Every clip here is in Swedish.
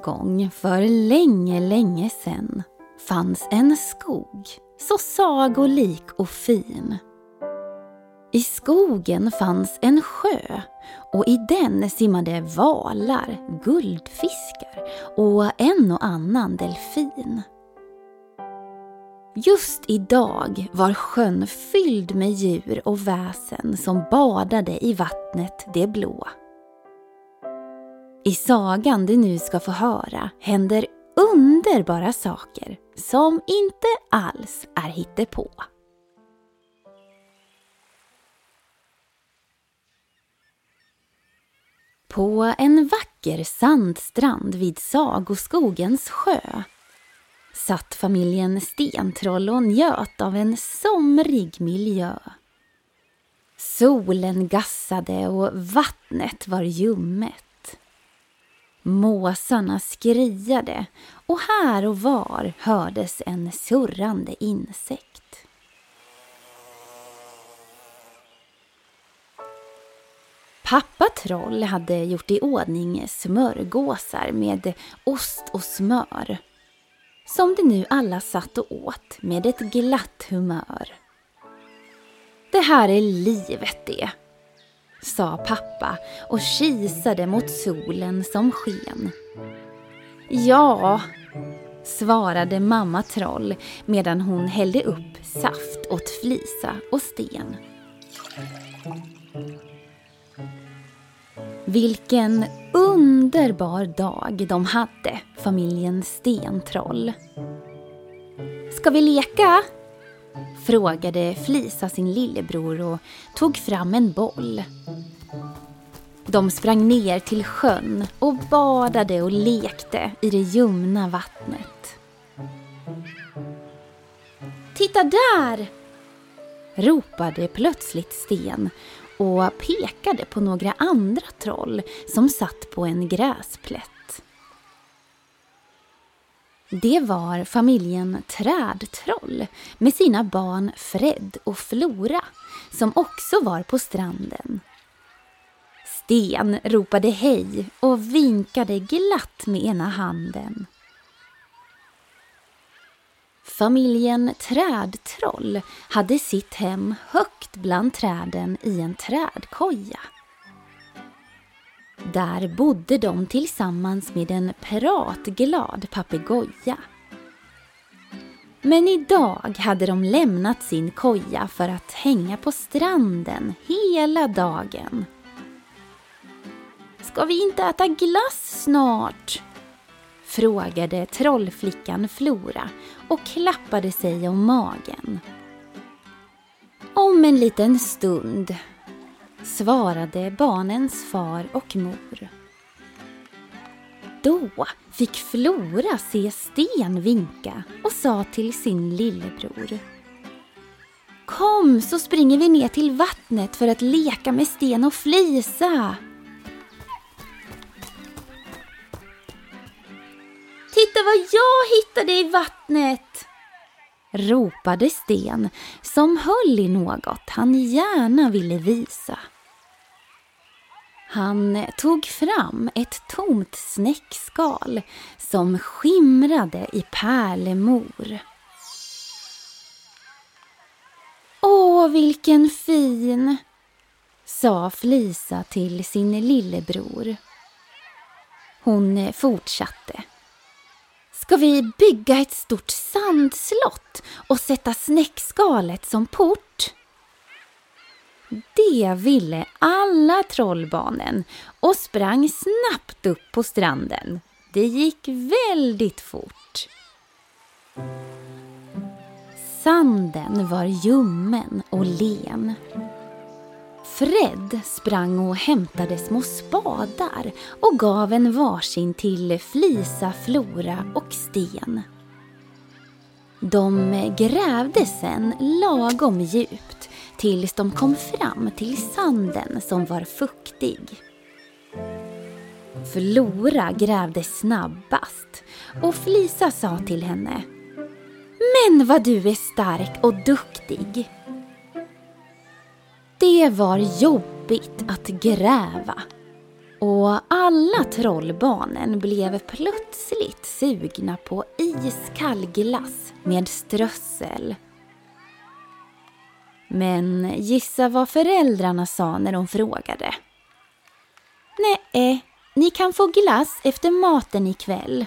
En gång för länge, länge sen fanns en skog så sagolik och fin. I skogen fanns en sjö och i den simmade valar, guldfiskar och en och annan delfin. Just idag var sjön fylld med djur och väsen som badade i vattnet det blå. I sagan du nu ska få höra händer underbara saker som inte alls är hittepå. På en vacker sandstrand vid Sagoskogens sjö satt familjen Stentroll och njöt av en somrig miljö. Solen gassade och vattnet var ljummet. Måsarna skriade och här och var hördes en surrande insekt. Pappa Troll hade gjort i ordning smörgåsar med ost och smör som de nu alla satt och åt med ett glatt humör. Det här är livet det, sa pappa och kisade mot solen som sken. Ja, svarade mamma Troll medan hon hällde upp saft åt Flisa och Sten. Vilken underbar dag de hade, familjen Stentroll. Ska vi leka? Frågade Flisa sin lillebror och tog fram en boll. De sprang ner till sjön och badade och lekte i det ljumna vattnet. Titta där! ropade plötsligt Sten och pekade på några andra troll som satt på en gräsplätt. Det var familjen Trädtroll med sina barn Fred och Flora som också var på stranden. Sten ropade hej och vinkade glatt med ena handen. Familjen Trädtroll hade sitt hem högt bland träden i en trädkoja. Där bodde de tillsammans med en pratglad papegoja. Men idag hade de lämnat sin koja för att hänga på stranden hela dagen. Ska vi inte äta glass snart? frågade trollflickan Flora och klappade sig om magen. Om en liten stund, svarade barnens far och mor. Då fick Flora se Sten vinka och sa till sin lillebror. Kom så springer vi ner till vattnet för att leka med Sten och Flisa. Titta vad jag hittade i vattnet! Ropade Sten som höll i något han gärna ville visa. Han tog fram ett tomt snäckskal som skimrade i pärlemor. Åh, vilken fin! sa Flisa till sin lillebror. Hon fortsatte. Ska vi bygga ett stort sandslott och sätta snäckskalet som port? Det ville alla trollbarnen och sprang snabbt upp på stranden. Det gick väldigt fort. Sanden var ljummen och len. Fred sprang och hämtade små spadar och gav en varsin till Flisa, Flora och Sten. De grävde sen lagom djupt tills de kom fram till sanden som var fuktig. Flora grävde snabbast och Flisa sa till henne Men vad du är stark och duktig! Det var jobbigt att gräva. Och alla trollbarnen blev plötsligt sugna på iskall glass med strössel. Men gissa vad föräldrarna sa när de frågade. Nej, ni kan få glass efter maten ikväll.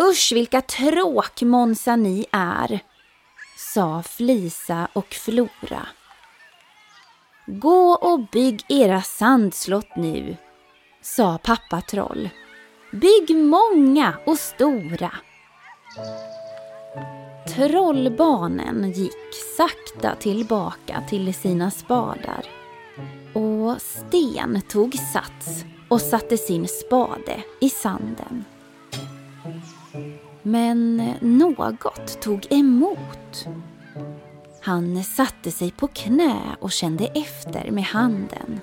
Usch vilka tråkmånsar ni är, sa Flisa och Flora. Gå och bygg era sandslott nu, sa pappa Troll. Bygg många och stora. Trollbarnen gick sakta tillbaka till sina spadar och Sten tog sats och satte sin spade i sanden. Men något tog emot. Han satte sig på knä och kände efter med handen.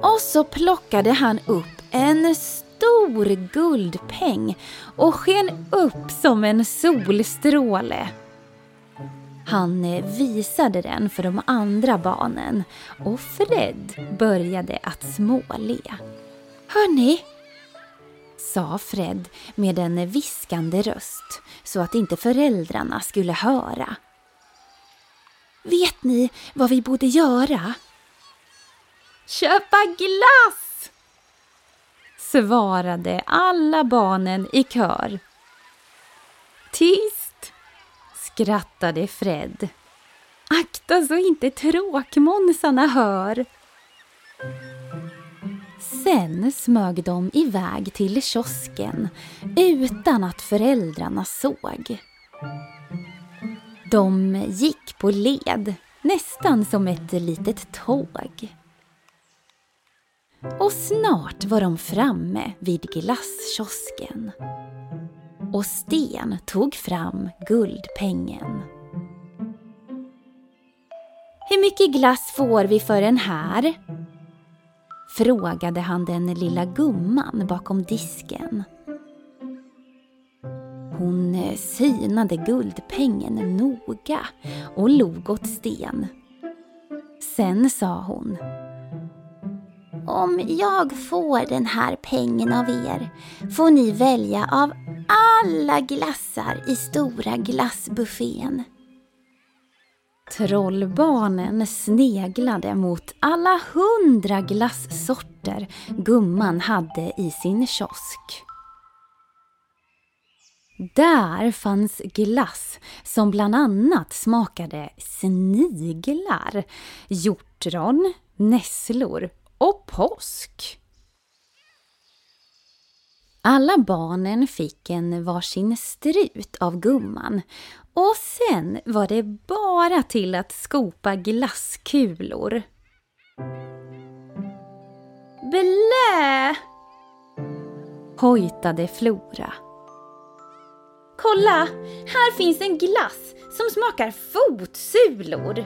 Och så plockade han upp en stor guldpeng och sken upp som en solstråle. Han visade den för de andra barnen och Fred började att småle. Hörni, sa Fred med en viskande röst så att inte föräldrarna skulle höra. Vet ni vad vi borde göra? Köpa glass! svarade alla barnen i kör. Tyst! skrattade Fred. Akta så inte tråkmånsarna hör. Sen smög de iväg till kiosken utan att föräldrarna såg. De gick på led, nästan som ett litet tåg. Och snart var de framme vid glasskiosken. Och Sten tog fram guldpengen. Hur mycket glass får vi för den här? Frågade han den lilla gumman bakom disken. Hon eh, synade guldpengen noga och log åt Sten. Sen sa hon om jag får den här pengen av er får ni välja av alla glassar i stora glassbuffén. Trollbarnen sneglade mot alla hundra glassorter gumman hade i sin kiosk. Där fanns glass som bland annat smakade sniglar, hjortron, nässlor och påsk. Alla barnen fick en varsin strut av gumman och sen var det bara till att skopa glasskulor. Blä! hojtade Flora. Kolla! Här finns en glass som smakar fotsulor.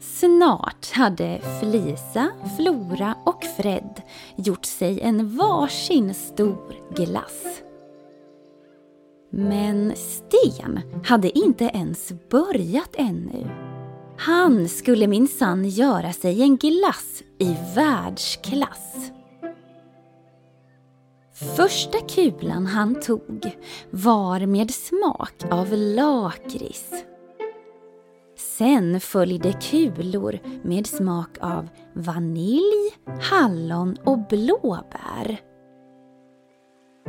Snart hade Flisa, Flora och Fred gjort sig en varsin stor glass. Men Sten hade inte ens börjat ännu. Han skulle minsann göra sig en glass i världsklass. Första kulan han tog var med smak av lakrits. Sen följde kulor med smak av vanilj, hallon och blåbär.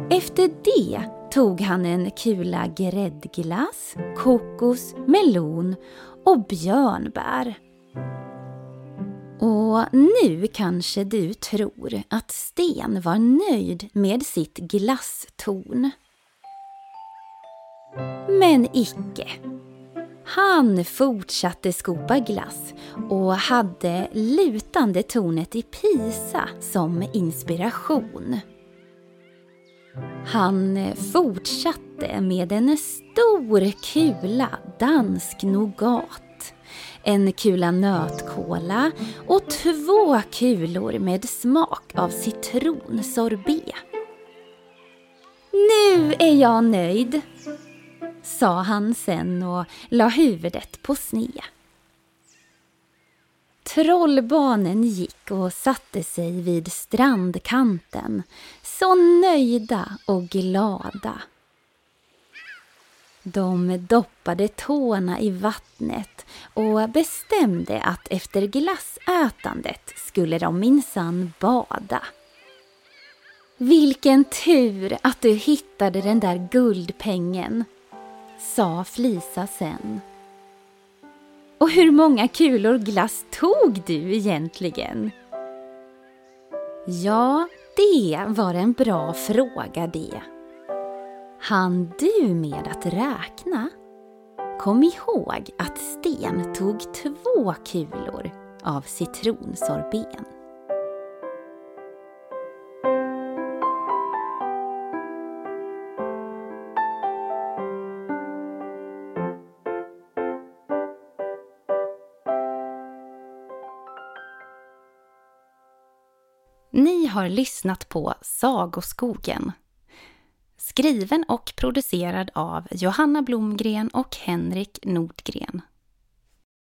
Efter det tog han en kula gräddglass, kokos, melon och björnbär. Och nu kanske du tror att Sten var nöjd med sitt glasstorn. Men icke. Han fortsatte skopa glass och hade lutande tornet i Pisa som inspiration. Han fortsatte med en stor kula dansk nougat, en kula nötkola och två kulor med smak av citronsorbet. Nu är jag nöjd, sa han sen och la huvudet på sned. Trollbarnen gick och satte sig vid strandkanten, så nöjda och glada. De doppade tårna i vattnet och bestämde att efter glassätandet skulle de minsann bada. Vilken tur att du hittade den där guldpengen, sa Flisa sen. Och hur många kulor glass tog du egentligen? Ja, det var en bra fråga det. Han du med att räkna? Kom ihåg att Sten tog två kulor av citronsorben. Ni har lyssnat på Sagoskogen. Skriven och producerad av Johanna Blomgren och Henrik Nordgren.